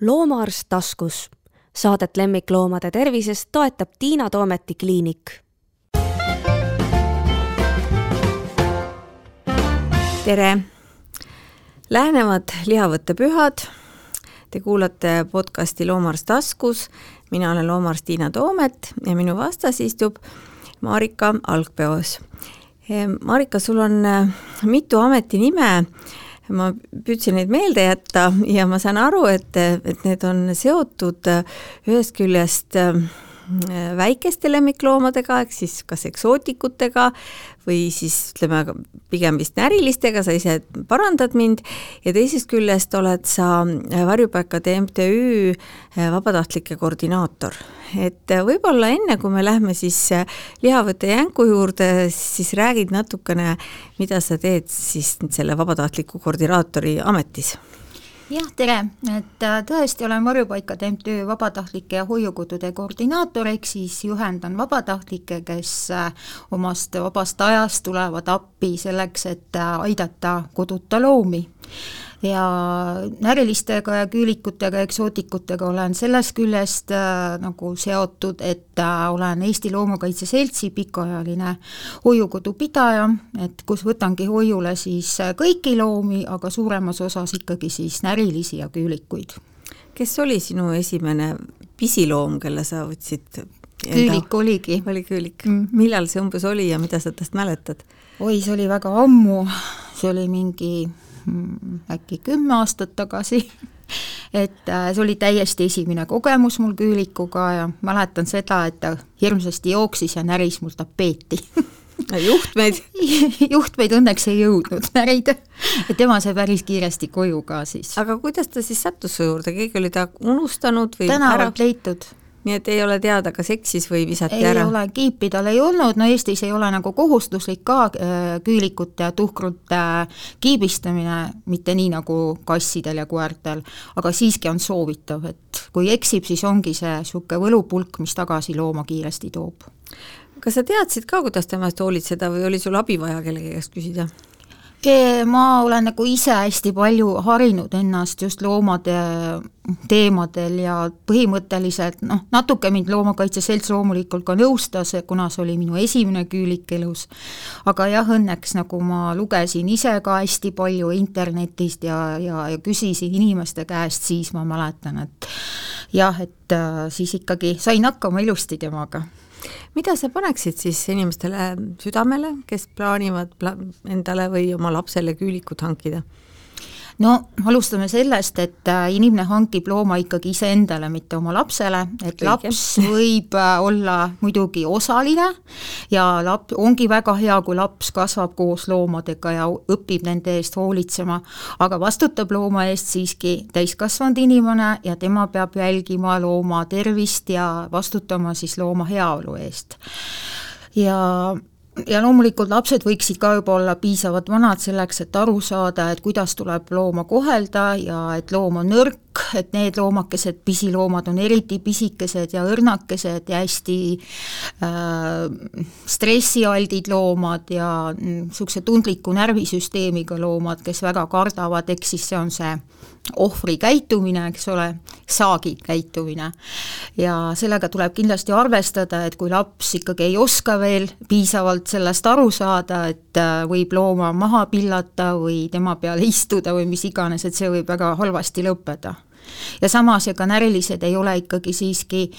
loomaarst taskus. Saadet lemmikloomade tervisest toetab Tiina Toometi kliinik. tere! Lähenevad lihavõttepühad. Te kuulate podcasti Loomaarst taskus. mina olen loomaarst Tiina Toomet ja minu vastas istub Marika Algpeos. Marika, sul on mitu ametinime ma püüdsin neid meelde jätta ja ma saan aru, et, et need on seotud ühest küljest äh, väikeste lemmikloomadega, ehk siis kas eksootikutega või siis ütleme, pigem vist närilistega, sa ise parandad mind, ja teisest küljest oled sa Varjupaikade MTÜ äh, vabatahtlike koordinaator. et äh, võib-olla enne, kui me lähme siis lihavõtte jänku juurde, siis räägid natukene, mida sa teed siis selle vabatahtliku koordinaatori ametis jah, tere, et äh, tõesti olen Varjupaikade MTÜ vabatahtlike hoiukodude koordinaator, ehk siis juhendan vabatahtlikke, kes äh, omast vabast ajast tulevad appi selleks, et äh, aidata koduta loomi ja närilistega ja küülikutega, eksootikutega olen sellest küljest äh, nagu seotud, et äh, olen Eesti Loomakaitse Seltsi pikaajaline hoiukodu pidaja, et kus võtangi hoiule siis äh, kõiki loomi, aga suuremas osas ikkagi siis närilisi ja küülikuid. kes oli sinu esimene pisiloom, kelle sa võtsid küülik oligi. oli küülik mm.. millal see umbes oli ja mida sa tast mäletad? oi, see oli väga ammu, see oli mingi äkki kümme aastat tagasi. Et äh, see oli täiesti esimene kogemus mul küülikuga ja mäletan seda, et ta hirmsasti jooksis ja näris mul tapeeti. Juhtmeid? Juhtmeid õnneks ei jõudnud närida. tema sai päris kiiresti koju ka siis. aga kuidas ta siis sattus su juurde, keegi oli ta unustanud või tänavalt leitud nii et ei ole teada, kas eksis või visati ei ära? ei ole, kiipi tal ei olnud, no Eestis ei ole nagu kohustuslik ka äh, küülikute ja tuhkrute äh, kiibistamine, mitte nii nagu kassidel ja koertel, aga siiski on soovitav, et kui eksib, siis ongi see niisugune võlupulk, mis tagasi looma kiiresti toob. kas sa teadsid ka, kuidas temast hoolitseda või oli sul abi vaja kellegi käest küsida? Ma olen nagu ise hästi palju harinud ennast just loomade teemadel ja põhimõtteliselt noh, natuke mind Loomakaitse Selts loomulikult ka nõustas, kuna see oli minu esimene küülik elus, aga jah, õnneks nagu ma lugesin ise ka hästi palju internetist ja, ja, ja küsisin inimeste käest, siis ma mäletan, et jah, et äh, siis ikkagi sain hakkama ilusti temaga mida sa paneksid siis inimestele südamele, kes plaanivad pla endale või oma lapsele küülikut hankida? No alustame sellest, et äh, inimene hankib looma ikkagi iseendale, mitte oma lapsele, et Õige. laps võib äh, olla muidugi osaline ja lap-, ongi väga hea, kui laps kasvab koos loomadega ja õpib nende eest hoolitsema, aga vastutab looma eest siiski täiskasvanud inimene ja tema peab jälgima looma tervist ja vastutama siis looma heaolu eest. ja ja loomulikult lapsed võiksid ka juba olla piisavalt vanad selleks, et aru saada, et kuidas tuleb looma kohelda ja et loom on nõrk, et need loomakesed, pisiloomad on eriti pisikesed ja õrnakesed ja hästi äh, stressialdid loomad ja niisuguse tundliku närvisüsteemiga loomad, kes väga kardavad, eks siis see on see ohvri käitumine, eks ole, saagi käitumine. ja sellega tuleb kindlasti arvestada, et kui laps ikkagi ei oska veel piisavalt sellest aru saada, et äh, võib looma maha pillata või tema peale istuda või mis iganes, et see võib väga halvasti lõppeda ja samas ega närilised ei ole ikkagi siiski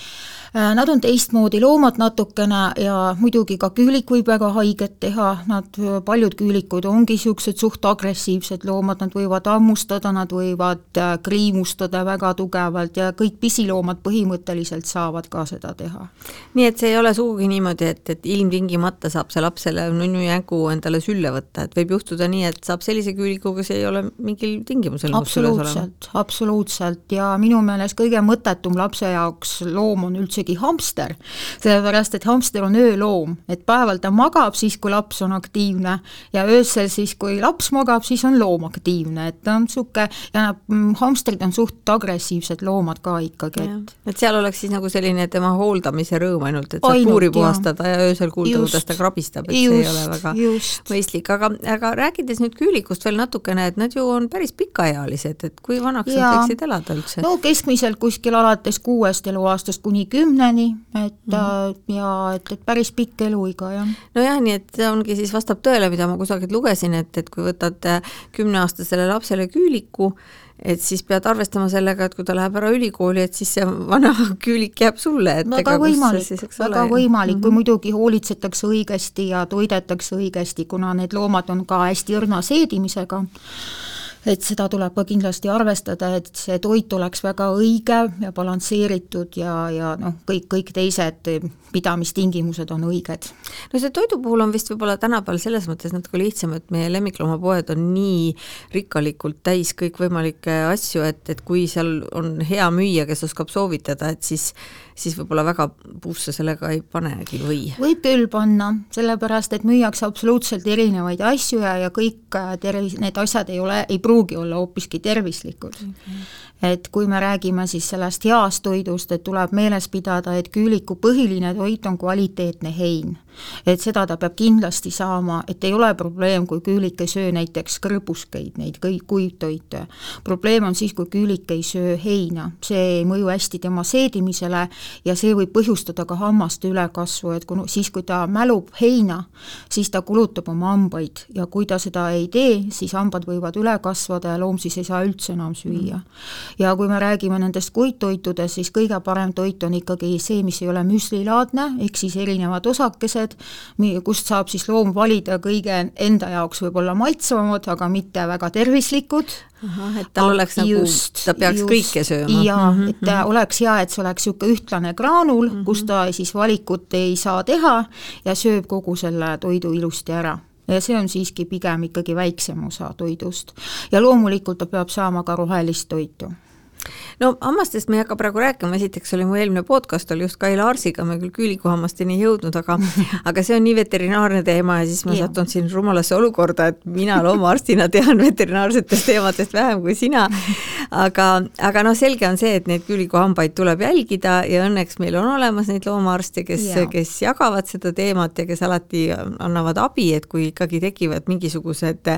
Nad on teistmoodi loomad natukene ja muidugi ka küülik võib väga haiget teha, nad, paljud küülikud ongi niisugused suht agressiivsed loomad, nad võivad hammustada, nad võivad äh, kriimustada väga tugevalt ja kõik pisiloomad põhimõtteliselt saavad ka seda teha. nii et see ei ole sugugi niimoodi, et, et ilmtingimata saab see laps selle nunnu-jänku endale sülle võtta, et võib juhtuda nii, et saab sellise küüliku, kes ei ole mingil tingimusel absoluutselt, absoluutselt, ja minu meelest kõige mõttetum lapse jaoks loom on üldsegi hamster. sellepärast, et hamster on ööloom, et päeval ta magab siis, kui laps on aktiivne ja öösel siis, kui laps magab, siis on loom aktiivne, et ta on niisugune ja mm, hamstrid on suht agressiivsed loomad ka ikkagi, et et seal oleks siis nagu selline tema hooldamise rõõm ainult, et saab puuri puhastada ja öösel kuulda, kuidas ta krabistab, et just, see ei ole väga just. mõistlik, aga, aga rääkides nüüd küülikust veel natukene, et nad ju on päris pikaealised, et kui vanaks ja, nad võiksid elada? üldse? no keskmiselt kuskil alates kuuest eluaastast kuni kümneni, et mm -hmm. ja et, et päris pikk eluiga, jah. nojah, nii et ongi siis, vastab tõele, mida ma kusagilt lugesin, et, et kui võtad äh, kümneaastasele lapsele küüliku, et siis pead arvestama sellega, et kui ta läheb ära ülikooli, et siis see vana küülik jääb sulle, et väga võimalik, väga ole. võimalik mm, -hmm. kui muidugi hoolitsetakse õigesti ja toidetakse õigesti, kuna need loomad on ka hästi õrna seedimisega et seda tuleb ka kindlasti arvestada, et see toit oleks väga õige ja balansseeritud ja, ja noh, kõik, kõik teised pidamistingimused on õiged. no see toidu puhul on vist võib-olla tänapäeval selles mõttes natuke lihtsam, et meie lemmikloomapoed on nii rikkalikult täis kõikvõimalikke asju, et, et kui seal on hea müüja, kes oskab soovitada, et siis siis võib-olla väga puusse sellega ei panegi või? võib küll panna, sellepärast et müüakse absoluutselt erinevaid asju ja, ja kõik äh, tervis, need asjad ei ole, ei pruugi olla hoopiski tervislikud mm. -hmm. et kui me räägime siis sellest heast toidust, et tuleb meeles pidada, et küüliku põhiline toit on kvaliteetne hein et seda ta peab kindlasti saama, et ei ole probleem, kui küülik ei söö näiteks kõrbuskeid, neid kõik kuivtoite. probleem on siis, kui küülik ei söö heina, see ei mõju hästi tema seedimisele ja see võib põhjustada ka hammaste ülekasvu, et kui siis, kui ta mälub heina, siis ta kulutab oma hambaid ja kui ta seda ei tee, siis hambad võivad üle kasvada ja loom siis ei saa üldse enam süüa. ja kui me räägime nendest kuivtoitudest, siis kõige parem toit on ikkagi see, mis ei ole müslilaadne, ehk siis erinevad osakesed, toited, kust saab siis loom valida kõige enda jaoks võib-olla maitsvamad, aga mitte väga tervislikud. et tal oleks nagu, ta peaks just, kõike sööma. jaa mm, -hmm. et mhm. oleks hea, et see oleks niisugune ühtlane graanul mm, -hmm. kus ta siis valikut ei saa teha ja sööb kogu selle toidu ilusti ära ja see on siiski pigem ikkagi väiksem osa toidust. ja loomulikult ta peab saama ka rohelist toitu no hammastest me ei hakka praegu rääkima, esiteks oli mu eelmine podcast oli just Kai Laarsiga, me küll küülikuhammasteni ei jõudnud, aga aga see on nii veterinaarne teema ja siis ma satun siin rumalasse olukorda, et mina loomaarstina tean veterinaarsetest teemadest vähem kui sina. aga, aga noh, selge on see, et neid küülikuhambaid tuleb jälgida ja õnneks meil on olemas neid loomaarste, kes, kes jagavad seda teemat ja kes alati annavad abi, et kui ikkagi tekivad mingisugused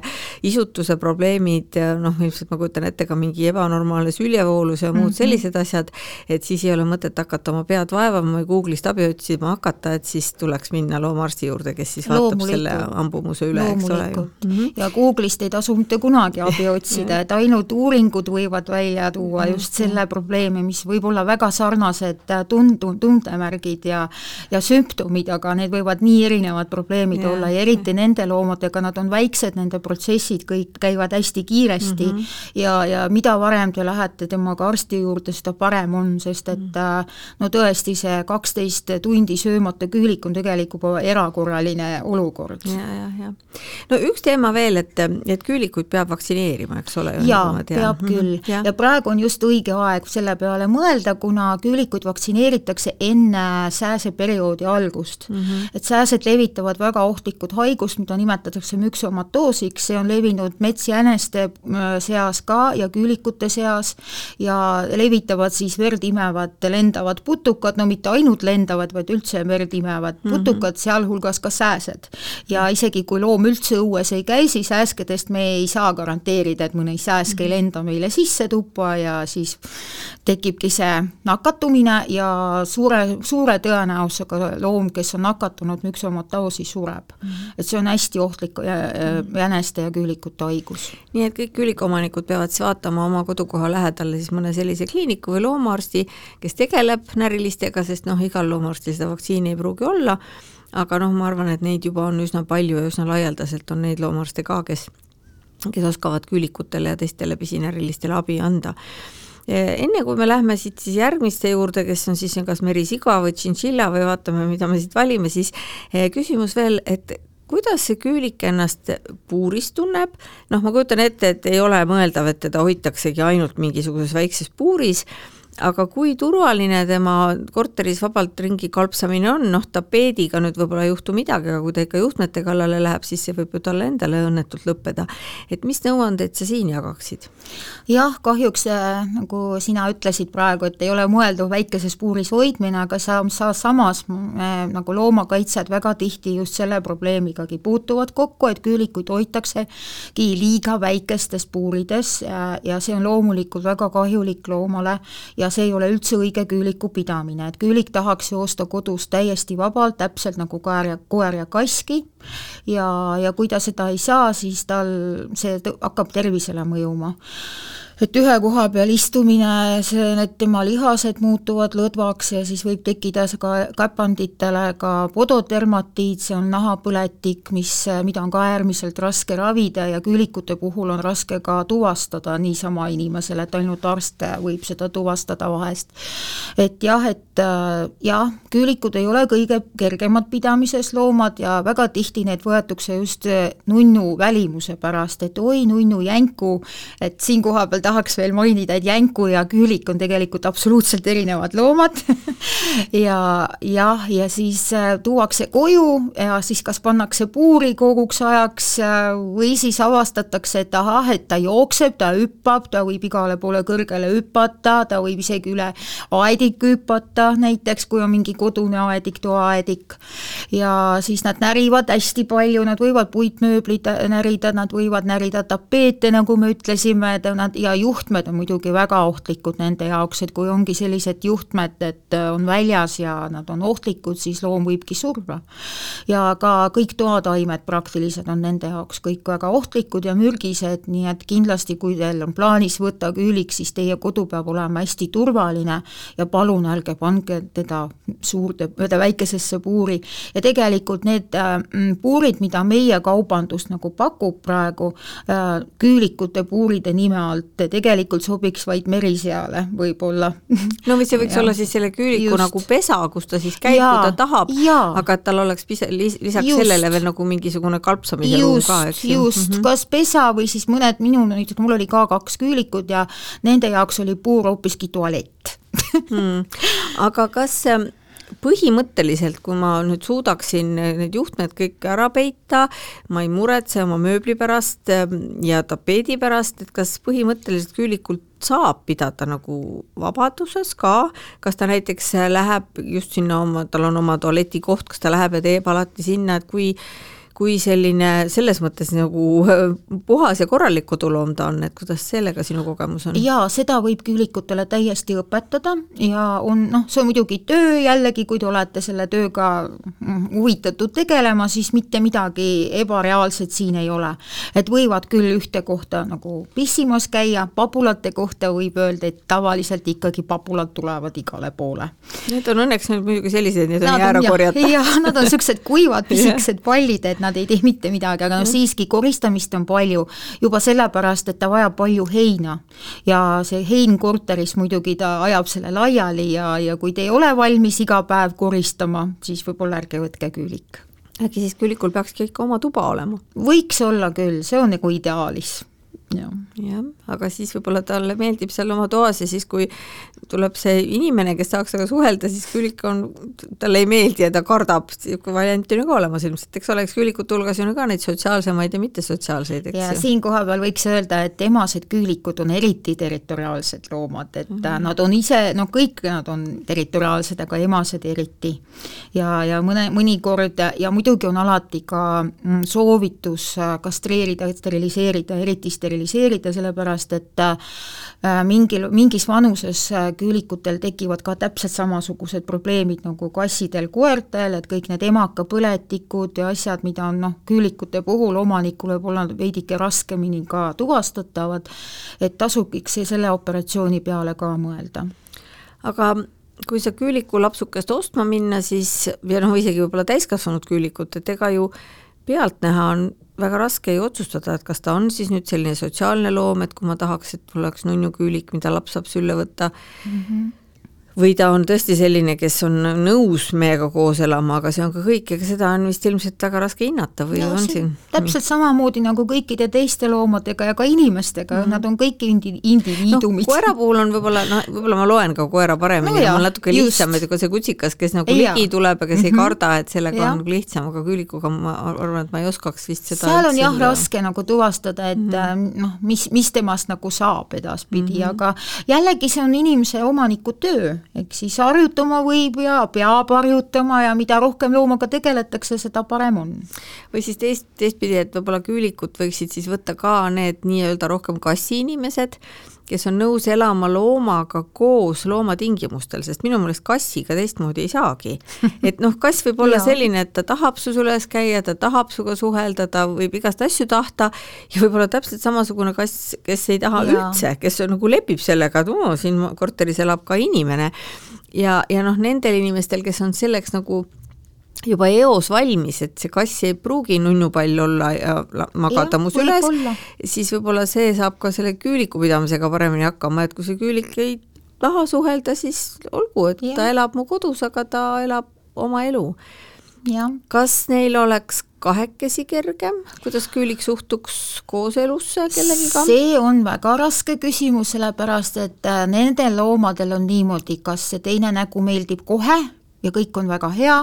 isutuse probleemid, noh, ilmselt ma kujutan ette ka mingi ebanormaalne süljevoolus ja ja muud mm -hmm. sellised asjad, et siis ei ole mõtet hakata oma pead vaevama või Google'ist abi otsima hakata, et siis tuleks minna loomaarsti juurde, kes siis vaatab selle ambumuse üle, eks ole ju mm. -hmm. ja Google'ist ei tasu mitte kunagi abi otsida, et ainult uuringud võivad välja tuua just selle probleemi, mis võib olla väga sarnased tundu, tundemärgid ja ja sümptomid, aga need võivad nii erinevad probleemid ja. olla ja eriti nende loomadega, nad on väiksed, nende protsessid kõik käivad hästi kiiresti mm -hmm. ja, ja mida varem te lähete temaga arsti arsti juurde, seda parem on, sest et mm. äh, no tõesti, see kaksteist tundi söömata küülik on tegelikult juba erakorraline olukord. ja, ja, ja. no üks teema veel, et, et küülikuid peab vaktsineerima, eks ole? jaa, peab mhm, küll ja. ja praegu on just õige aeg selle peale mõelda, kuna küülikuid vaktsineeritakse enne sääseperioodi algust mm. -hmm. et sääsed levitavad väga ohtlikud haigust, mida nimetatakse müksomatoosiks, see on levinud metsjäneste äh, seas ka ja küülikute seas ja levitavad siis verd imevad lendavad putukad, no mitte ainult lendavad, vaid üldse verd imevad mm -hmm. putukad, sealhulgas ka sääsed. ja isegi, kui loom üldse õues ei käi, siis sääskedest me ei saa garanteerida, et mõni sääsk ei mhm. lenda meile sisse tuppa ja siis tekibki see nakatumine ja suure, suure tõenäosusega loom, kes on nakatunud müksomotoosi, sureb mm. -hmm. et see on hästi ohtlik jäneste ja küülikute haigus. nii et kõik küülikuomanikud peavad siis vaatama oma kodukoha lähedal siis mõne sellise kliiniku või loomaarsti, kes tegeleb närilistega, sest noh, igal loomaarstil seda vaktsiini ei pruugi olla, aga noh, ma arvan, et neid juba on üsna palju ja üsna laialdaselt on neid loomaarste ka, kes, kes oskavad küülikutele ja teistele pisinärilistele abi anda. Enne kui me lähme siit siis järgmiste juurde, kes on siis kas merisiga või tšintšilla või vaatame, mida me siit valime, siis eh, küsimus veel, et kuidas see küülik ennast puuris tunneb, noh, ma kujutan ette, et ei ole mõeldav, et teda hoitaksegi ainult mingisuguses väikses puuris, aga kui turvaline tema korteris vabalt ringi kalpsamine on, noh tapeediga nüüd võib-olla ei juhtu midagi, aga kui ta ikka juhtmete kallale läheb, siis see võib ju talle endale õnnetult lõppeda. et mis nõuandeid sa siin jagaksid? jah, kahjuks äh, nagu sina ütlesid praegu, et ei ole mõeldav väikeses puuris hoidmine, aga sa, sa samas äh, nagu loomakaitsjad väga tihti just selle probleemigagi puutuvad kokku, et küülikuid hoitaksegi liiga väikestes puurides ja, ja see on loomulikult väga kahjulik loomale ja see ei ole üldse õige küüliku pidamine, et küülik tahaks joosta kodus täiesti vabalt, täpselt nagu koer ja, koer ja kaski, ja, ja kui ta seda ei saa, siis tal see hakkab tervisele mõjuma et ühe koha peal istumine, see, need tema lihased muutuvad lõdvaks ja siis võib tekkida ka käpanditele ka pododermatiit, see on nahapõletik, mis, mida on ka äärmiselt raske ravida ja küülikute puhul on raske ka tuvastada niisama inimesele, et ainult arst võib seda tuvastada vahest. et jah, et jah, küülikud ei ole kõige kergemad pidamises loomad ja väga tihti need võetakse just nunnu välimuse pärast, et oi, nunnu jänku, et siin koha peal tahaks veel mainida, et jänku ja küülik on tegelikult absoluutselt erinevad loomad ja jah, ja siis äh, tuuakse koju ja siis kas pannakse puuri koguks ajaks äh, või siis avastatakse, et ahah, et ta jookseb, ta hüppab, ta võib igale poole kõrgele hüpata, ta võib isegi üle aediku hüpata, näiteks kui on mingi kodune aedik, toaaedik. ja siis nad närivad hästi palju, nad võivad puitmööblit närida, nad võivad närida tapeete, nagu me ütlesime, nad ja juhtmed on muidugi väga ohtlikud nende jaoks, et kui ongi sellised juhtmed, et äh, on väljas ja nad on ohtlikud, siis loom võibki surra. ja ka kõik toataimed praktiliselt on nende jaoks kõik väga ohtlikud ja mürgised, nii et kindlasti, kui teil on plaanis võtta küülik, siis teie kodu peab olema hästi turvaline ja palun ärge pange teda suurde, väikesesse puuri. ja tegelikult need äh, puurid, mida meie kaubandus nagu pakub praegu äh, küülikute puuride nime alt, tegelikult sobiks vaid meriseale võib-olla. no või see võiks ja. olla siis selle küüliku just. nagu pesa, kus ta siis käib, kui ta tahab, aga et tal oleks pisa, lisaks just. sellele veel nagu mingisugune kalpsamise ruum ka, eks ju. just mm, -hmm. kas pesa või siis mõned, minul näiteks, mul oli ka kaks küülikut ja nende jaoks oli puur hoopiski tualett hmm. aga kas põhimõtteliselt, kui ma nüüd suudaksin need juhtmed kõik ära peita, ma ei muretse oma mööbli pärast ähm, ja tapeedi pärast, et kas põhimõtteliselt küülikult saab pidada nagu vabaduses ka, kas ta näiteks läheb just sinna oma, tal on oma tualetikoht, kas ta läheb ja teeb alati sinna, et kui kui selline selles mõttes nagu puhas ja korralik koduloom ta on, et kuidas sellega sinu kogemus on? jaa, seda võib küülikutele täiesti õpetada ja on noh, see on muidugi töö jällegi, kui te olete selle tööga mm, huvitatud tegelema, siis mitte midagi ebareaalset siin ei ole. et võivad küll ühte kohta nagu pissimas käia, pabulate kohta võib öelda, et tavaliselt ikkagi pabulad tulevad igale poole. Need on õnneks nüüd muidugi sellised, need on jää ära korjata. jah, nad on niisugused kuivad pisikesed pallid, et nad nad ei tee mitte midagi, aga no siiski koristamist on palju juba sellepärast, et ta vajab palju heina. ja see hein korteris muidugi ta ajab selle laiali ja, ja kui te ei ole valmis iga päev koristama, siis võib-olla ärge võtke küülik äkki siis küülikul peakski ikka oma tuba olema? võiks olla küll, see on nagu ideaalis jah ja,, aga siis võib-olla talle meeldib seal oma toas ja siis, kui tuleb see inimene, kes tahaks temaga suhelda, siis Külik on, talle ei meeldi ja ta kardab, niisugune variant on ju ka olemas ilmselt, eks ole, eks küülikute hulgas on ju ka neid sotsiaalsemaid ja mittesotsiaalseid, eks ju. ja siin kohapeal võiks öelda, et emased küülikud on eriti territoriaalsed loomad, et mm -hmm. nad on ise, no kõik nad on territoriaalsed, aga emased eriti. ja, ja mõne, mõnikord ja muidugi on alati ka mm, soovitus kastreerida, steriliseerida, eriti steriliseerida steriliseerida, sellepärast et äh, mingil, mingis vanuses äh, küülikutel tekivad ka täpselt samasugused probleemid nagu kassidel, koertel, et kõik need emakapõletikud ja asjad, mida on noh, küülikute puhul omanikul võib olla veidike raskemini ka tuvastatavad, et tasub ikka selle operatsiooni peale ka mõelda. aga kui sa küüliku lapsukest ostma minna, siis ja noh, isegi võib-olla täiskasvanud küülikut, et ega ju pealtnäha on väga raske ju otsustada, et kas ta on siis nüüd selline sotsiaalne loom, et kui ma tahaks, et mul oleks nunnuküülik, mida laps saab sülle võtta mm, -hmm. Või ta on tõesti selline, kes on nõus meiega koos elama, aga see on ka kõik, ega seda on vist ilmselt väga raske hinnata või no, on siin? täpselt samamoodi nagu kõikide teiste loomadega ja ka inimestega mm, -hmm. nad on kõik indi-, indiviidumid no,. koera puhul on võib-olla, noh, võib-olla ma loen ka koera paremini no, mul natuke lihtsam, et kui see kutsikas, kes nagu ja. ligi tuleb ja kes mm -hmm. ei mhm. karda, et sellega ja. on nagu lihtsam, aga küülikuga ma arvan, et ma ei oskaks vist seda seal on jah, raske nagu tuvastada, et mm -hmm. noh, mis, mis temast nagu saab edaspidi mm, -hmm. aga jällegi see on inimese omaniku töö ehk siis harjutama võib ja peab harjutama ja mida rohkem loomaga tegeletakse, seda parem on. või siis teist, teistpidi, et võib-olla küülikut võiksid siis võtta ka need nii-öelda rohkem kassiinimesed, kes on nõus elama loomaga koos loomatingimustel, sest minu meelest kassiga teistmoodi ei saagi. et noh, kass võib olla selline, et ta tahab su üles käia, ta tahab sinuga suhelda, ta võib igast asju tahta ja võib-olla täpselt samasugune kass, kes ei taha ja. üldse, kes on, nagu lepib sellega, et oo, siin korteris elab ka inimene. ja, ja noh, nendel inimestel, kes on selleks nagu juba eos valmis, et see kass ei pruugi nunnupall olla ja magada mu süles, siis võib-olla see saab ka selle küüliku pidamisega paremini hakkama, et kui see küülik ei taha suhelda, siis olgu, et ja. ta elab mu kodus, aga ta elab oma elu. kas neil oleks kahekesi kergem, kuidas küülik suhtuks kooselusse kellegiga? see on väga raske küsimus, sellepärast et äh, nendel loomadel on niimoodi, kas see teine nägu meeldib kohe ja kõik on väga hea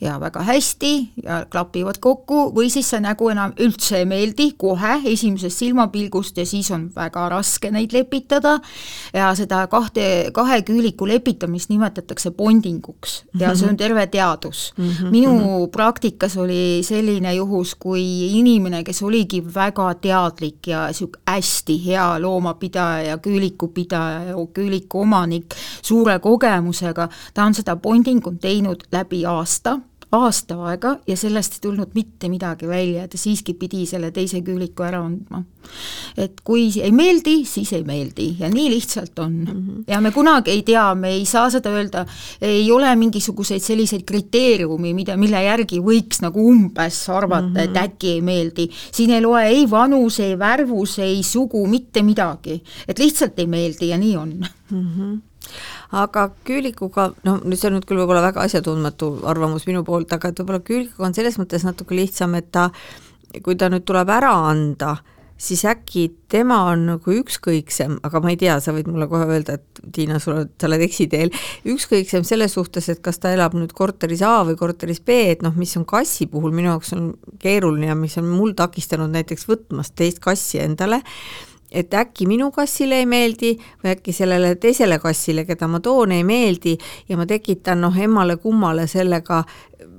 ja väga hästi ja klapivad kokku või siis see nägu enam üldse ei meeldi kohe esimesest silmapilgust ja siis on väga raske neid lepitada ja seda kahte, kahe küüliku lepitamist nimetatakse bondinguks ja see on terve teadus mm. -hmm. minu mm -hmm. praktikas oli selline juhus, kui inimene, kes oligi väga teadlik ja niisugune hästi hea loomapidaja ja küülikupidaja ja küüliku omanik suure kogemusega, ta on seda bondingut teinud läbi aasta aasta aega ja sellest ei tulnud mitte midagi välja, ta siiski pidi selle teise küüliku ära andma. et kui ei meeldi, siis ei meeldi ja nii lihtsalt on mm. -hmm. ja me kunagi ei tea, me ei saa seda öelda, ei ole mingisuguseid selliseid kriteeriumi, mida, mille järgi võiks nagu umbes arvata mm, -hmm. et mhm. äkki ei meeldi. siin ei loe ei vanus, ei värvus, ei sugu, mitte midagi. et lihtsalt ei meeldi ja nii on mm. -hmm aga küülikuga, noh, nüüd see on nüüd küll võib-olla väga asjatundmatu arvamus minu poolt, aga et võib-olla küülikuga on selles mõttes natuke lihtsam, et ta, kui ta nüüd tuleb ära anda, siis äkki tema on nagu ükskõiksem, aga ma ei tea, sa võid mulle kohe öelda, et Tiina, sul oled, sa oled eksiteel, ükskõiksem selles suhtes, et kas ta elab nüüd korteris A või korteris B, et noh, mis on kassi puhul minu jaoks on keeruline ja mis on mul takistanud näiteks võtmast teist kassi endale, et äkki minu kassile ei meeldi või äkki sellele teisele kassile, keda ma toon, ei meeldi ja ma tekitan noh, emmale-kummale sellega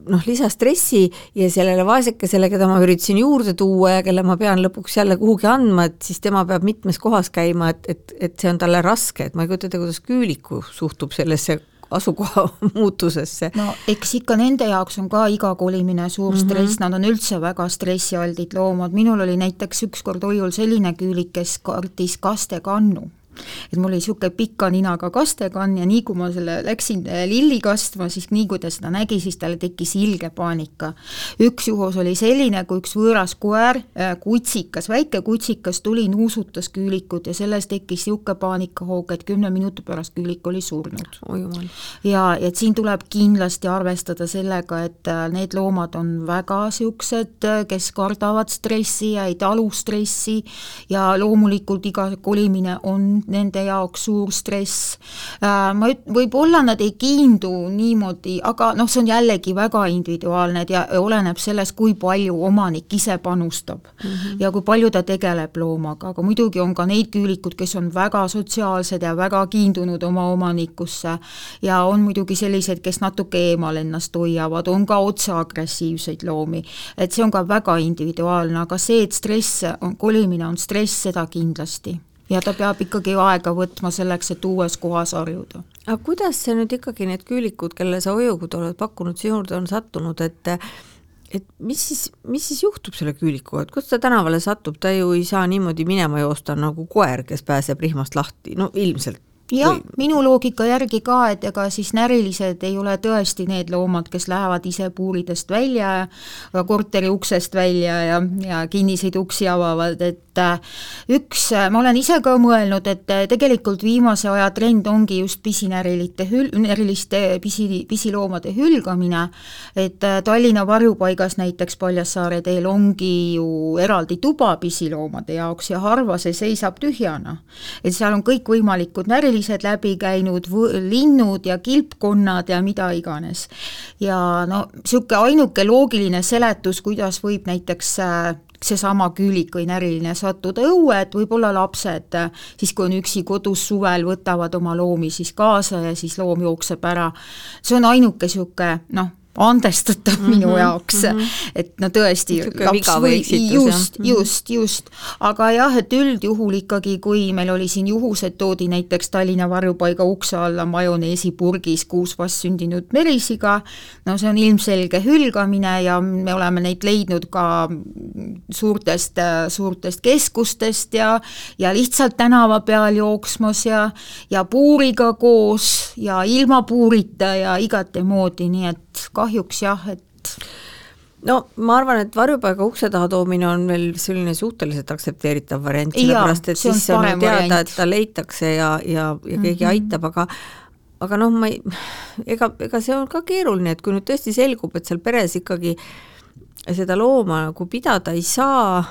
noh, lisastressi ja sellele vaesekesele, keda ma üritasin juurde tuua ja kelle ma pean lõpuks jälle kuhugi andma, et siis tema peab mitmes kohas käima, et, et, et see on talle raske, et ma ei kujuta ette, kuidas küüliku suhtub sellesse asukoha muutusesse. no eks ikka nende jaoks on ka iga kolimine suur mm -hmm. stress, nad on üldse väga stressialdid loomad, minul oli näiteks ükskord hoiul selline küülik, kes kartis kastekannu et mul oli niisugune pika ninaga kastekann ja nii, kui ma selle läksin äh, lilli kastma, siis nii, kui ta seda nägi, siis tal tekkis ilge paanika. üks juhus oli selline, kui üks võõras koer, äh, kutsikas, väike kutsikas tuli, nuusutas küülikut ja sellest tekkis niisugune paanikahoog, et kümne minuti pärast küülik oli surnud. ja, et siin tuleb kindlasti arvestada sellega, et äh, need loomad on väga niisugused, kes kardavad stressi ja ei talu stressi ja loomulikult iga kolimine on nende jaoks suur stress. Äh, ma üt-, võib-olla nad ei kiindu niimoodi, aga noh, see on jällegi väga individuaalne ja oleneb sellest, kui palju omanik ise panustab mm -hmm. ja kui palju ta tegeleb loomaga, aga muidugi on ka neid küülikud, kes on väga sotsiaalsed ja väga kiindunud oma omanikusse ja on muidugi sellised, kes natuke eemal ennast hoiavad, on ka otse agressiivseid loomi. et see on ka väga individuaalne, aga see, et stress on, kolimine on stress, seda kindlasti ja ta peab ikkagi aega võtma selleks, et uues kohas harjuda. aga kuidas see nüüd ikkagi need küülikud, kellele sa hoiukodu oled pakkunud, sinu juurde on sattunud, et et mis siis, mis siis juhtub selle küülikuga, et kus ta tänavale satub, ta ju ei saa niimoodi minema joosta nagu koer, kes pääseb rihmast lahti, no ilmselt jah, minu loogika järgi ka, et ega siis närilised ei ole tõesti need loomad, kes lähevad ise puuridest välja, korteri uksest välja ja, ja kinniseid uksi avavad, et äh, üks, äh, ma olen ise ka mõelnud, et äh, tegelikult viimase aja trend ongi just pisinärilite hül-, näriliste pisi, pisiloomade hülgamine, et Tallinna varjupaigas näiteks Paljassaare teel ongi ju eraldi tuba pisiloomade jaoks ja harva see seisab tühjana. et seal on kõikvõimalikud närilised, sellised läbi käinud linnud ja kilpkonnad ja mida iganes. ja no niisugune ainuke loogiline seletus, kuidas võib näiteks äh, seesama küülik või näriline sattuda õue, et võib-olla lapsed äh, siis, kui on üksi kodus suvel, võtavad oma loomi siis kaasa ja siis loom jookseb ära. see on ainuke niisugune noh, andestatav mm -hmm, minu jaoks mm, -hmm. et no tõesti, laps või just, mhm. just, just, aga jah, et üldjuhul ikkagi, kui meil oli siin juhused, toodi näiteks Tallinna varjupaiga ukse alla majoneesipurgis kuus vastsündinud merisiga, no see on ilmselge hülgamine ja me oleme neid leidnud ka suurtest, suurtest keskustest ja ja lihtsalt tänava peal jooksmas ja ja puuriga koos ja ilma puurita ja igatemoodi, nii et kahjuks jah, et no ma arvan, et varjupaiga ukse taha toomine on veel selline suhteliselt aktsepteeritav variant, sellepärast et siis on teada, et ta leitakse ja, ja, ja keegi mm -hmm. aitab, aga aga noh, ma ei, ega, ega see on ka keeruline, et kui nüüd tõesti selgub, et seal peres ikkagi seda looma nagu pidada ei saa,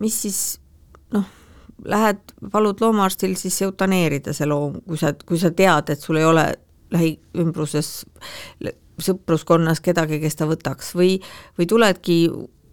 mis siis noh, lähed, palud loomaarstil siis eutaneerida see loom, kui sa, kui sa tead, et sul ei ole lähiümbruses sõpruskonnas kedagi, kes ta võtaks. Või, või tuledki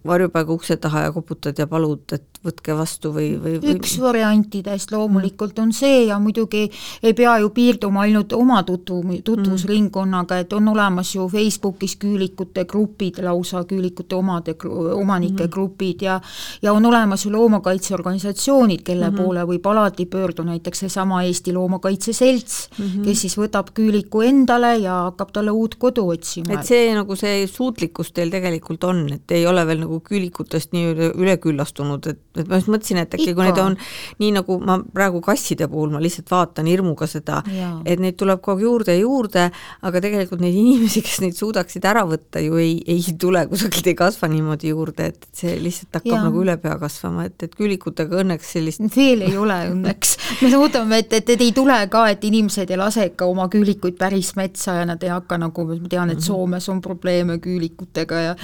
varjupaiga ukse taha ja koputad ja palud, et võtke vastu või, või, või üks variantidest loomulikult on see ja muidugi ei pea ju piirduma ainult oma tutvu, tutvusringkonnaga, et on olemas ju Facebookis küülikute grupid, lausa küülikute omade, omanike mm -hmm. grupid ja ja on olemas ju loomakaitseorganisatsioonid, kelle mm -hmm. poole võib alati pöörduda, näiteks seesama Eesti Loomakaitse Selts mm, -hmm. kes siis võtab küüliku endale ja hakkab talle uut kodu otsima. et see nagu see suutlikkus teil tegelikult on, et ei ole veel nagu küülikutest nii üle, üleküllastunud, et et ma just mõtlesin, et äkki kui need on nii, nagu ma praegu kasside puhul, ma lihtsalt vaatan hirmuga seda, et neid tuleb kogu aeg juurde ja juurde, aga tegelikult neid inimesi, kes neid suudaksid ära võtta, ju ei, ei tule kusagilt, ei kasva niimoodi juurde, et see lihtsalt hakkab ja. nagu üle pea kasvama, et, et küülikutega õnneks sellist veel ei ole õnneks. me loodame, et, et, et ei tule ka, et inimesed ei lase ikka oma küülikuid päris metsa ja nad ei hakka nagu, ma tean, et mhm. Soomes on probleeme küülikutega ja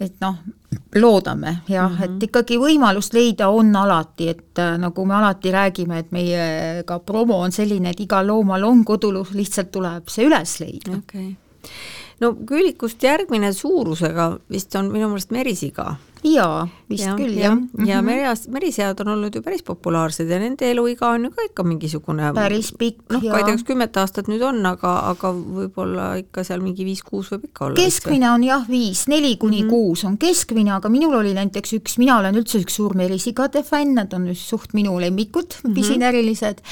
et noh, loodame jah mm, -hmm. et ikkagi võimalust leida on alati, et äh, nagu me alati räägime, et meie ka promo on selline, et igal loomal on kodulus, lihtsalt tuleb see üles leida. Okay.. no küülikust järgmine suurusega vist on minu meelest merisiga jaa, vist ja, küll, jah. ja mhm. mereas, merisead on olnud ju päris populaarsed ja nende eluiga on ju ka ikka mingisugune päris pikk, noh, ma ei tea, kas kümmet aastat nüüd on, aga, aga võib-olla ikka seal mingi viis-kuus võib ikka olla. keskmine on jah, viis, neli kuni mm -hmm. kuus on keskmine, aga minul oli näiteks üks, mina olen üldse üks suur merisigade fänn, nad on just suht minu lemmikud mm, -hmm. pisinärilised,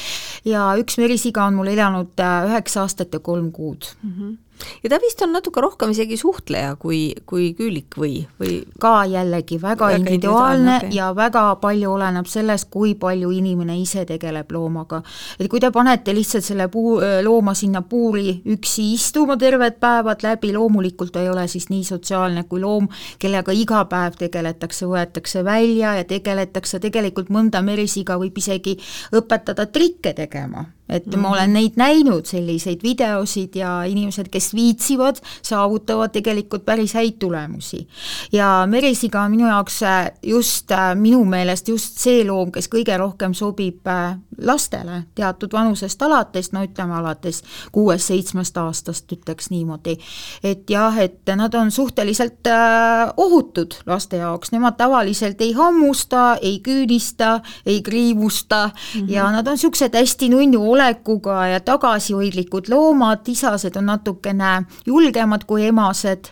ja üks merisiga on mul elanud äh, üheksa aastat ja kolm kuud mm. -hmm ja ta vist on natuke rohkem isegi suhtleja kui, kui küülik või, või ka jällegi väga, väga individuaalne okay. ja väga palju oleneb sellest, kui palju inimene ise tegeleb loomaga. et kui te panete lihtsalt selle puu, looma sinna puuri üksi istuma terved päevad läbi, loomulikult ta ei ole siis nii sotsiaalne kui loom, kellega iga päev tegeletakse, võetakse välja ja tegeletakse, tegelikult mõnda merisiga võib isegi õpetada trikke tegema et mm ma olen neid näinud, selliseid videosid ja inimesed, kes viitsivad, saavutavad tegelikult päris häid tulemusi. ja merisiga on minu jaoks äh, just äh, minu meelest just see loom, kes kõige rohkem sobib äh, lastele teatud vanusest alates, no ütleme alates kuuest-seitsmest aastast, ütleks niimoodi. et jah, et nad on suhteliselt ohutud laste jaoks, nemad tavaliselt ei hammusta, ei küünista, ei kriimusta mm -hmm. ja nad on niisugused hästi nunnu olekuga ja tagasihoidlikud loomad, isased on natukene julgemad kui emased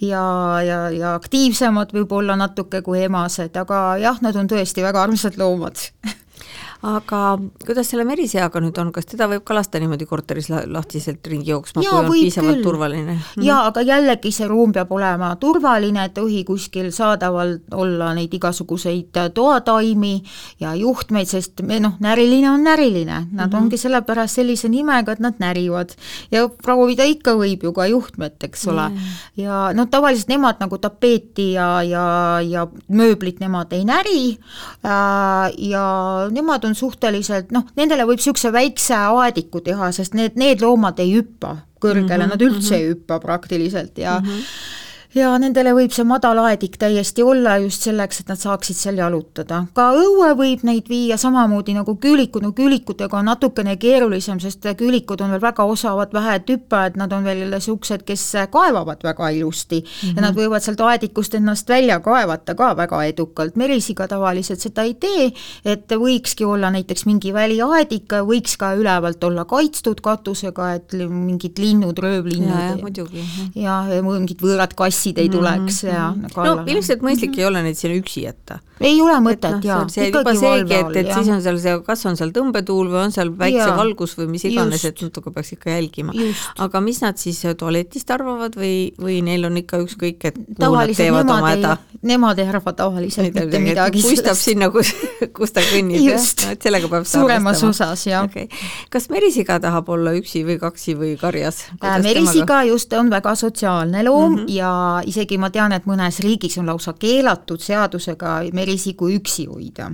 ja, ja, ja aktiivsemad võib-olla natuke kui emased, aga jah, nad on tõesti väga armsad loomad aga kuidas selle meriseaga nüüd on, kas teda võib ka lasta niimoodi korteris lahtiselt ringi jooksma, kui on piisavalt küll. turvaline? -hmm. jaa, aga jällegi see ruum peab olema turvaline, et tohi kuskil saadaval olla neid igasuguseid toataimi ja juhtmeid, sest me noh, näriline on näriline, nad mm -hmm. ongi sellepärast sellise nimega, et nad närivad ja proovida ikka võib ju ka juhtmet, eks ole mm. -hmm. ja noh, tavaliselt nemad nagu tapeeti ja, ja, ja mööblit nemad ei näri äh, ja nemad on suhteliselt noh, nendele võib niisuguse väikse aediku teha, sest need, need loomad ei hüppa kõrgele mm, -hmm, nad üldse mm -hmm. ei hüppa praktiliselt ja mm -hmm ja nendele võib see madal aedik täiesti olla just selleks, et nad saaksid seal jalutada. ka õue võib neid viia samamoodi nagu küülikud, no küülikutega on natukene keerulisem, sest küülikud on veel väga osavad vähetüppajad, nad on veel niisugused, kes kaevavad väga ilusti. Mm -hmm. ja nad võivad sealt aedikust ennast välja kaevata ka väga edukalt, merisiga tavaliselt seda ei tee, et võikski olla näiteks mingi väliaedik, võiks ka ülevalt olla kaitstud katusega, et mingid linnud, röövlinnud ja, ja, ja, ja mingid võõrad kassid klassid ei tuleks mm -hmm. ja kallale. no ilmselt mõistlik mm -hmm. ei ole neid sinna üksi jätta. Ei ole mõtet no, jaa. see juba seegi, et, et ja. siis on seal see, kas on seal tõmbetuul või on seal päiksevalgus või mis iganes, et natuke peaks ikka jälgima. aga mis nad siis tualetist arvavad või, või neil on ikka ükskõik, et nad teevad oma häda? Nemad ei arva tavaliselt mitte midagi. puistab sinna, kus, kus ta kõnnib, jah, no et sellega peab suuremas osas, jah okay.. kas merisiga tahab olla üksi või kaksi või karjas? Äh, merisiga just on väga sotsiaalne loom mm -hmm. ja isegi ma tean, et mõnes riigis on lausa keelatud seadusega merisigu üksi hoida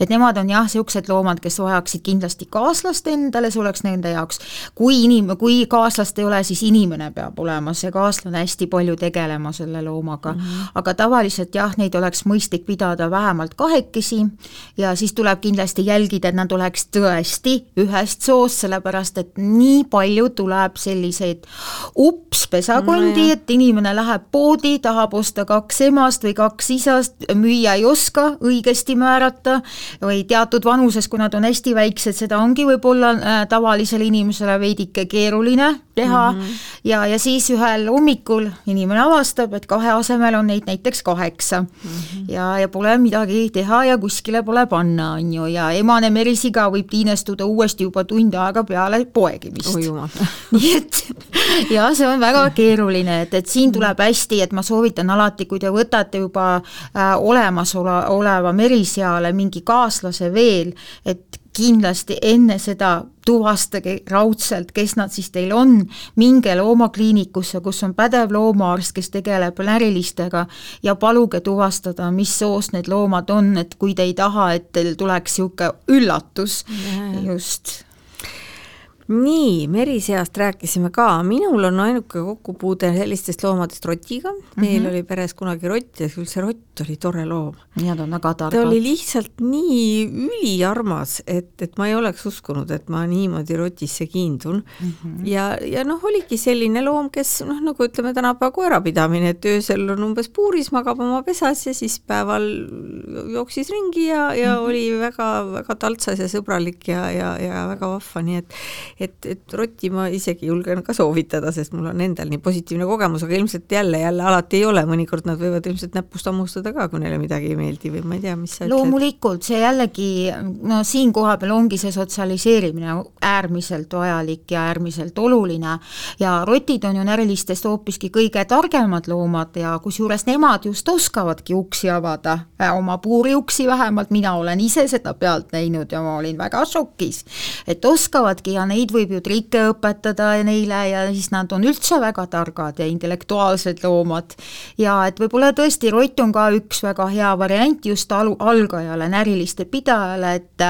et nemad on jah, niisugused loomad, kes vajaksid kindlasti kaaslast endale, see oleks nende jaoks, kui inim-, kui kaaslast ei ole, siis inimene peab olema, see kaaslane hästi palju tegelema selle loomaga mm. -hmm. aga tavaliselt jah, neid oleks mõistlik pidada vähemalt kahekesi ja siis tuleb kindlasti jälgida, et nad oleks tõesti ühest soost, sellepärast et nii palju tuleb selliseid upspesakondi no,, et inimene läheb poodi, tahab osta kaks emast või kaks isast, müüa ei oska õigesti määrata või teatud vanuses, kui nad on hästi väiksed, seda ongi võib-olla äh, tavalisele inimesele veidike keeruline teha mm -hmm. ja, ja siis ühel hommikul inimene avastab, et kahe asemel on neid näiteks kaheksa mm. -hmm. ja, ja pole midagi teha ja kuskile pole panna, on ju, ja emane merisiga võib tiinestuda uuesti juba tund aega peale poegimist oh,. nii et ja see on väga keeruline, et, et siin tuleb hästi, et ma soovitan alati, kui te võtate juba äh, olemasoleva meriseale mingi kaaslase veel, et kindlasti enne seda tuvastage raudselt, kes nad siis teil on, minge loomakliinikusse, kus on pädev loomaarst, kes tegeleb närilistega ja paluge tuvastada, mis soost need loomad on, et kui te ei taha, et teil tuleks niisugune üllatus. Yeah. just nii, meriseast rääkisime ka, minul on ainuke kokkupuude sellistest loomadest rotiga, meil mm -hmm. oli peres kunagi rott ja küll see rott oli tore loom. ja ta on väga targad. ta oli lihtsalt nii üliarmas, et, et ma ei oleks uskunud, et ma niimoodi rotisse kiindun mm. -hmm. ja, ja noh, oligi selline loom, kes noh, nagu ütleme, tänapäeva koerapidamine, et öösel on umbes puuris, magab oma pesas ja siis päeval jooksis ringi ja, ja mm -hmm. oli väga-väga taltsas ja sõbralik ja, ja, ja väga vahva, nii et et, et rotti ma isegi julgen ka soovitada, sest mul on endal nii positiivne kogemus, aga ilmselt jälle, jälle alati ei ole, mõnikord nad võivad ilmselt näpust hammustada ka, kui neile midagi ei meeldi või ma ei tea, mis sa loomulikult, see jällegi, no siin kohapeal ongi see sotsialiseerimine äärmiselt vajalik ja äärmiselt oluline. Ja rotid on ju närilistest hoopiski kõige targemad loomad ja kusjuures nemad just oskavadki uksi avada, äh, oma puuriuksi vähemalt, mina olen ise seda pealt näinud ja ma olin väga šokis, et oskavadki ja neid neid võib ju trikke õpetada neile ja siis nad on üldse väga targad ja intellektuaalsed loomad. ja et võib-olla tõesti rott on ka üks väga hea variant just alu, algajale, näriliste pidajale, et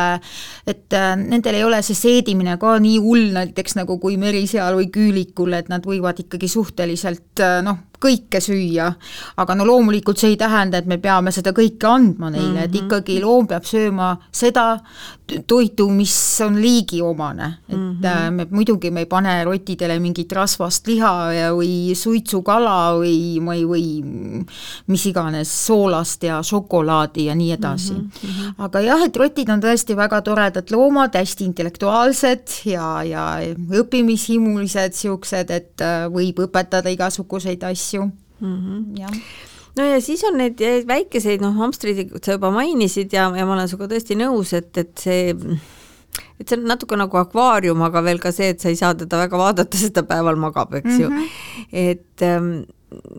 et nendel ei ole see seedimine ka nii hull näiteks nagu kui meriseal või küülikul, et nad võivad ikkagi suhteliselt noh, kõike süüa, aga no loomulikult see ei tähenda, et me peame seda kõike andma neile mm, -hmm. et mhm. ikkagi loom peab sööma seda toitu, mis on liigiomane, et mm -hmm. me muidugi me ei pane rottidele mingit rasvast liha ja, või suitsukala või, või, või mis iganes, soolast ja šokolaadi ja nii edasi mm. -hmm. aga jah, et rotid on tõesti väga toredad loomad, hästi intellektuaalsed ja, ja õppimishimulised, niisugused, et äh, võib õpetada igasuguseid asju asju mm. -hmm. jah no ja siis on neid väikeseid, noh, hamstrid sa juba mainisid ja, ja ma olen sinuga tõesti nõus, et, et see et see on natuke nagu akvaarium, aga veel ka see, et sa ei saa teda väga vaadata, sest ta päeval magab, eks mm -hmm. ju. Mhm. et ähm,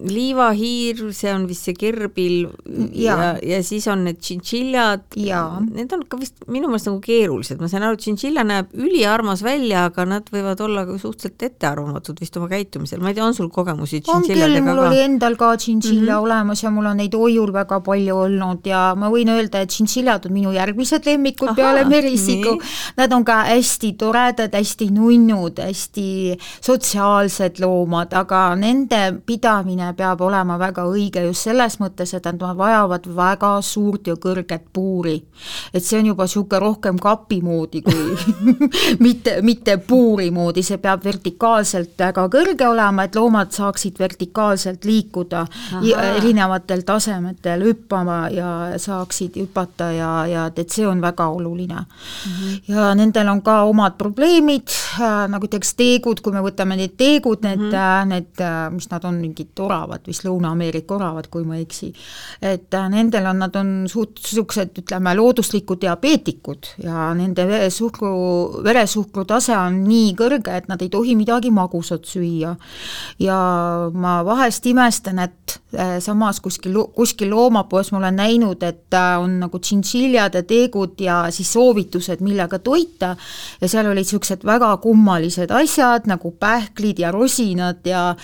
liivahiir, see on vist see kerbil ja, ja, ja siis on need tšintšiljad, need on ka vist minu meelest nagu keerulised, ma saan aru, tšintšilja näeb üliarmas välja, aga nad võivad olla ka suhteliselt ettearvamatud vist oma käitumisel, ma ei tea, on sul kogemusi tšintšiljadega ka? mul oli endal ka tšintšilja mm -hmm. olemas ja mul on neid hoiul väga palju olnud ja ma võin öelda, et tšintšiljad on minu järgmised lemmikud Aha, peale merisiku. Nad on ka hästi toredad, hästi nunnud, hästi sotsiaalsed loomad, aga nende pidamine pidamine peab olema väga õige just selles mõttes, et nad vajavad väga suurt ja kõrget puuri. et see on juba niisugune rohkem kapi moodi kui mitte, mitte puuri moodi, see peab vertikaalselt väga kõrge olema, et loomad saaksid vertikaalselt liikuda erinevatel tasemetel hüppama ja saaksid hüpata ja, ja et see on väga oluline mm. -hmm. ja nendel on ka omad probleemid, äh, nagu näiteks teegud, kui me võtame need teegud, need mm, -hmm. need, äh, mis nad on, mingid oravat, vist Lõuna-Ameerika oravat, kui ma ei eksi. et äh, nendel on, nad on suht-, niisugused ütleme, looduslikud diabeetikud ja nende veresuhkru, veresuhkru tase on nii kõrge, et nad ei tohi midagi magusat süüa. ja ma vahest imestan, et äh, samas kuskil, kuskil loomapoes ma olen näinud, et äh, on nagu tšintšiljad ja teegud ja siis soovitused, millega toita, ja seal olid niisugused väga kummalised asjad nagu pähklid ja rosinad ja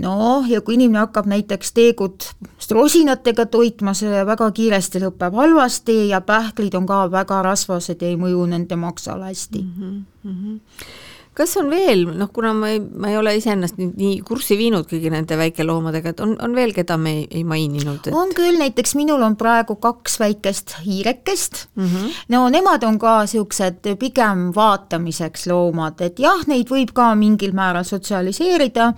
noh, ja kui inimene hakkab näiteks teegut rosinatega toitma, see väga kiiresti lõpeb halvasti ja pähklid on ka väga rasvased ja ei mõju nende maksale hästi mm. -hmm kas on veel, noh, kuna ma ei, ma ei ole iseennast nüüd nii kurssi viinud kõigi nende väikeloomadega, et on, on veel, keda me ei, ei maininud et...? on küll, näiteks minul on praegu kaks väikest hiirekest mm, -hmm. no nemad on ka niisugused pigem vaatamiseks loomad, et jah, neid võib ka mingil määral sotsialiseerida,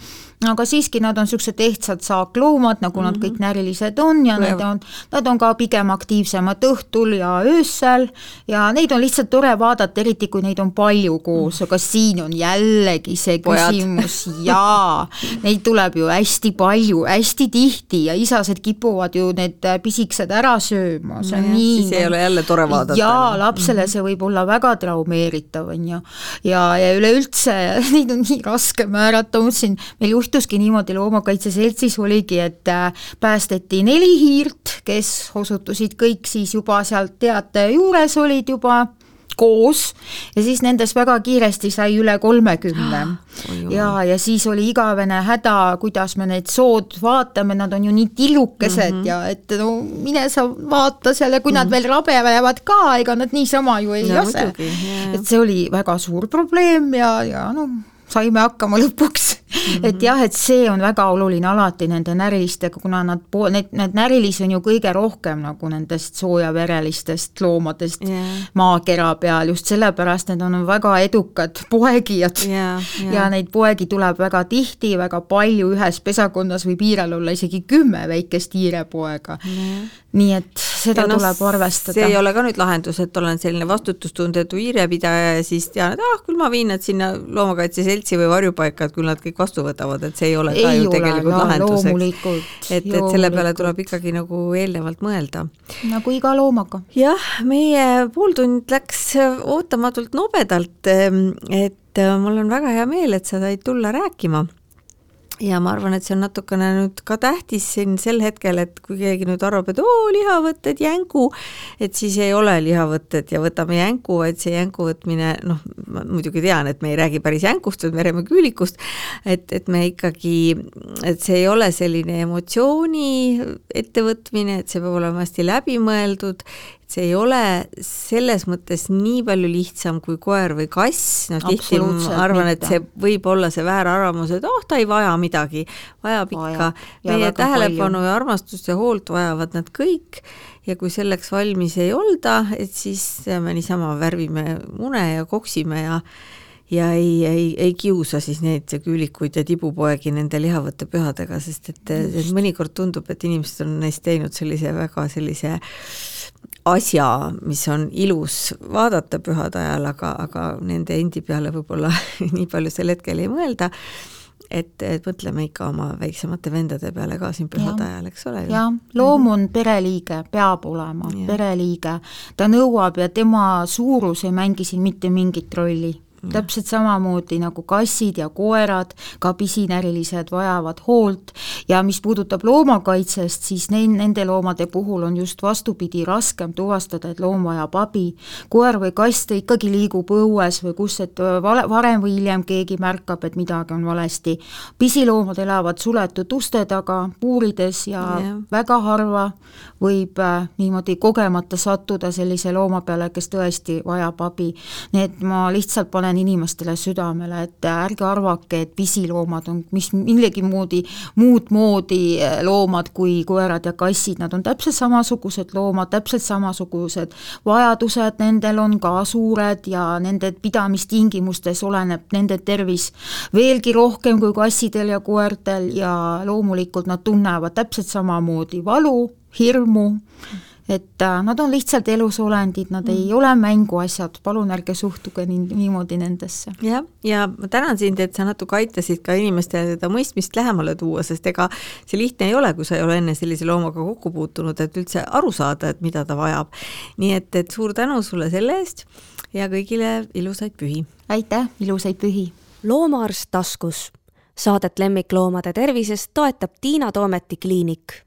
aga siiski nad on niisugused ehtsad saakloomad, nagu mm -hmm. nad kõik mhm. närilised on ja need on, nad on ka pigem aktiivsemad õhtul ja öösel ja neid on lihtsalt tore vaadata, eriti kui neid on palju koos -hmm. aga siin on on jällegi see küsimus, jaa, neid tuleb ju hästi palju, hästi tihti ja isased kipuvad ju need pisikesed ära sööma, see on no, nii. siis ei ole jälle tore vaadata. jaa, lapsele see võib olla väga traumeeritav, on ju. ja, ja üleüldse neid on nii raske määrata, ma mõtlesin, meil juhtuski niimoodi Loomakaitse Seltsis oligi, et äh, päästeti neli hiirt, kes osutusid kõik siis juba sealt teate juures, olid juba koos ja siis nendest väga kiiresti sai üle kolmekümne. ja, ja siis oli igavene häda, kuidas me need sood vaatame, nad on ju nii tillukesed mm -hmm. ja et no mine sa vaata seal ja kui mm -hmm. nad mhm. veel rabelevad ka, ega nad niisama ju ei no, lase. et see oli väga suur probleem ja, ja noh, saime hakkama lõpuks Mm -hmm. et jah, et see on väga oluline alati nende närilistega, kuna nad, need, need närilisi on ju kõige rohkem nagu nendest soojaverelistest loomadest yeah. maakera peal, just sellepärast need on väga edukad poegijad yeah, yeah. ja neid poegi tuleb väga tihti, väga palju, ühes pesakonnas võib hiirel olla isegi kümme väikest hiirepoega yeah nii et seda no, tuleb arvestada. see ei ole ka nüüd lahendus, et olen selline vastutustundetu hiirepidaja ja siis tean, et ah, küll ma viin nad sinna loomakaitse seltsi või varjupaika, et küll nad kõik vastu võtavad, et see ei ole ei ka ju ole, tegelikult no, lahenduseks. et, et selle peale tuleb ikkagi nagu eelnevalt mõelda. nagu iga loomaga. jah, meie pooltund läks ootamatult nobedalt, ehm, et äh, mul on väga hea meel, et sa said tulla rääkima ja ma arvan, et see on natukene nüüd ka tähtis siin sel hetkel, et kui keegi nüüd arvab, et oo, lihavõtted, jänku, et siis ei ole lihavõtted ja võtame jänku, vaid see jänku võtmine, noh, ma muidugi tean, et me ei räägi päris jänkust, vaid me räägime küülikust, et, et me ikkagi, et see ei ole selline emotsiooni ettevõtmine, et see peab olema hästi läbimõeldud see ei ole selles mõttes nii palju lihtsam kui koer või kass, noh tihti ma arvan, et see võib olla see väärarvamus, et oh, ta ei vaja midagi, vajab ikka. Vaja. meie tähelepanu palju. ja armastust ja hoolt vajavad nad kõik. Ja kui selleks valmis ei olda, et siis me niisama värvime mune ja koksime ja ja ei, ei, ei kiusa siis neid küülikuid ja tibupoegi nende lihavõtte pühadega, sest et, et mõnikord tundub, et inimesed on neist teinud sellise väga sellise asja, mis on ilus vaadata pühade ajal, aga, aga nende endi peale võib-olla nii palju sel hetkel ei mõelda et, et mõtleme ikka oma väiksemate vendade peale ka siin pühade ajal, eks ole ju. jah, loom on pereliige, peab olema ja. pereliige, ta nõuab ja tema suurus ei mängi siin mitte mingit rolli täpselt samamoodi nagu kassid ja koerad, ka pisinärilised vajavad hoolt ja mis puudutab loomakaitsest, siis neil, nende loomade puhul on just vastupidi, raskem tuvastada, et loom vajab abi. koer või kass, ta ikkagi liigub õues või kus, et vale, varem või hiljem keegi märkab, et midagi on valesti. pisiloomad elavad suletud uste taga, puurides ja yeah. väga harva võib äh, niimoodi kogemata sattuda sellise looma peale, kes tõesti vajab abi. nii et ma lihtsalt panen panen inimestele südamele, et ärge arvake, et pisiloomad on mis millegi moodi, muud moodi eh, loomad kui koerad ja kassid, nad on täpselt samasugused loomad, täpselt samasugused vajadused, nendel on ka suured ja nende pidamistingimustes oleneb nende tervis veelgi rohkem kui kassidel ja koertel ja loomulikult nad tunnevad täpselt samamoodi valu, hirmu mm et äh, nad on lihtsalt elusolendid, nad mm. ei ole mänguasjad, palun ärge suhtuge nii, niimoodi nendesse. jah, ja ma tänan sind, et sa natuke aitasid ka inimestele seda mõistmist lähemale tuua, sest ega see lihtne ei ole, kui sa ei ole enne sellise loomaga kokku puutunud, et üldse aru saada, et mida ta vajab. nii et, et suur tänu sulle selle eest ja kõigile ilusaid pühi! aitäh, ilusaid pühi! loomaarst taskus. Saadet lemmikloomade tervisest toetab Tiina Toometi kliinik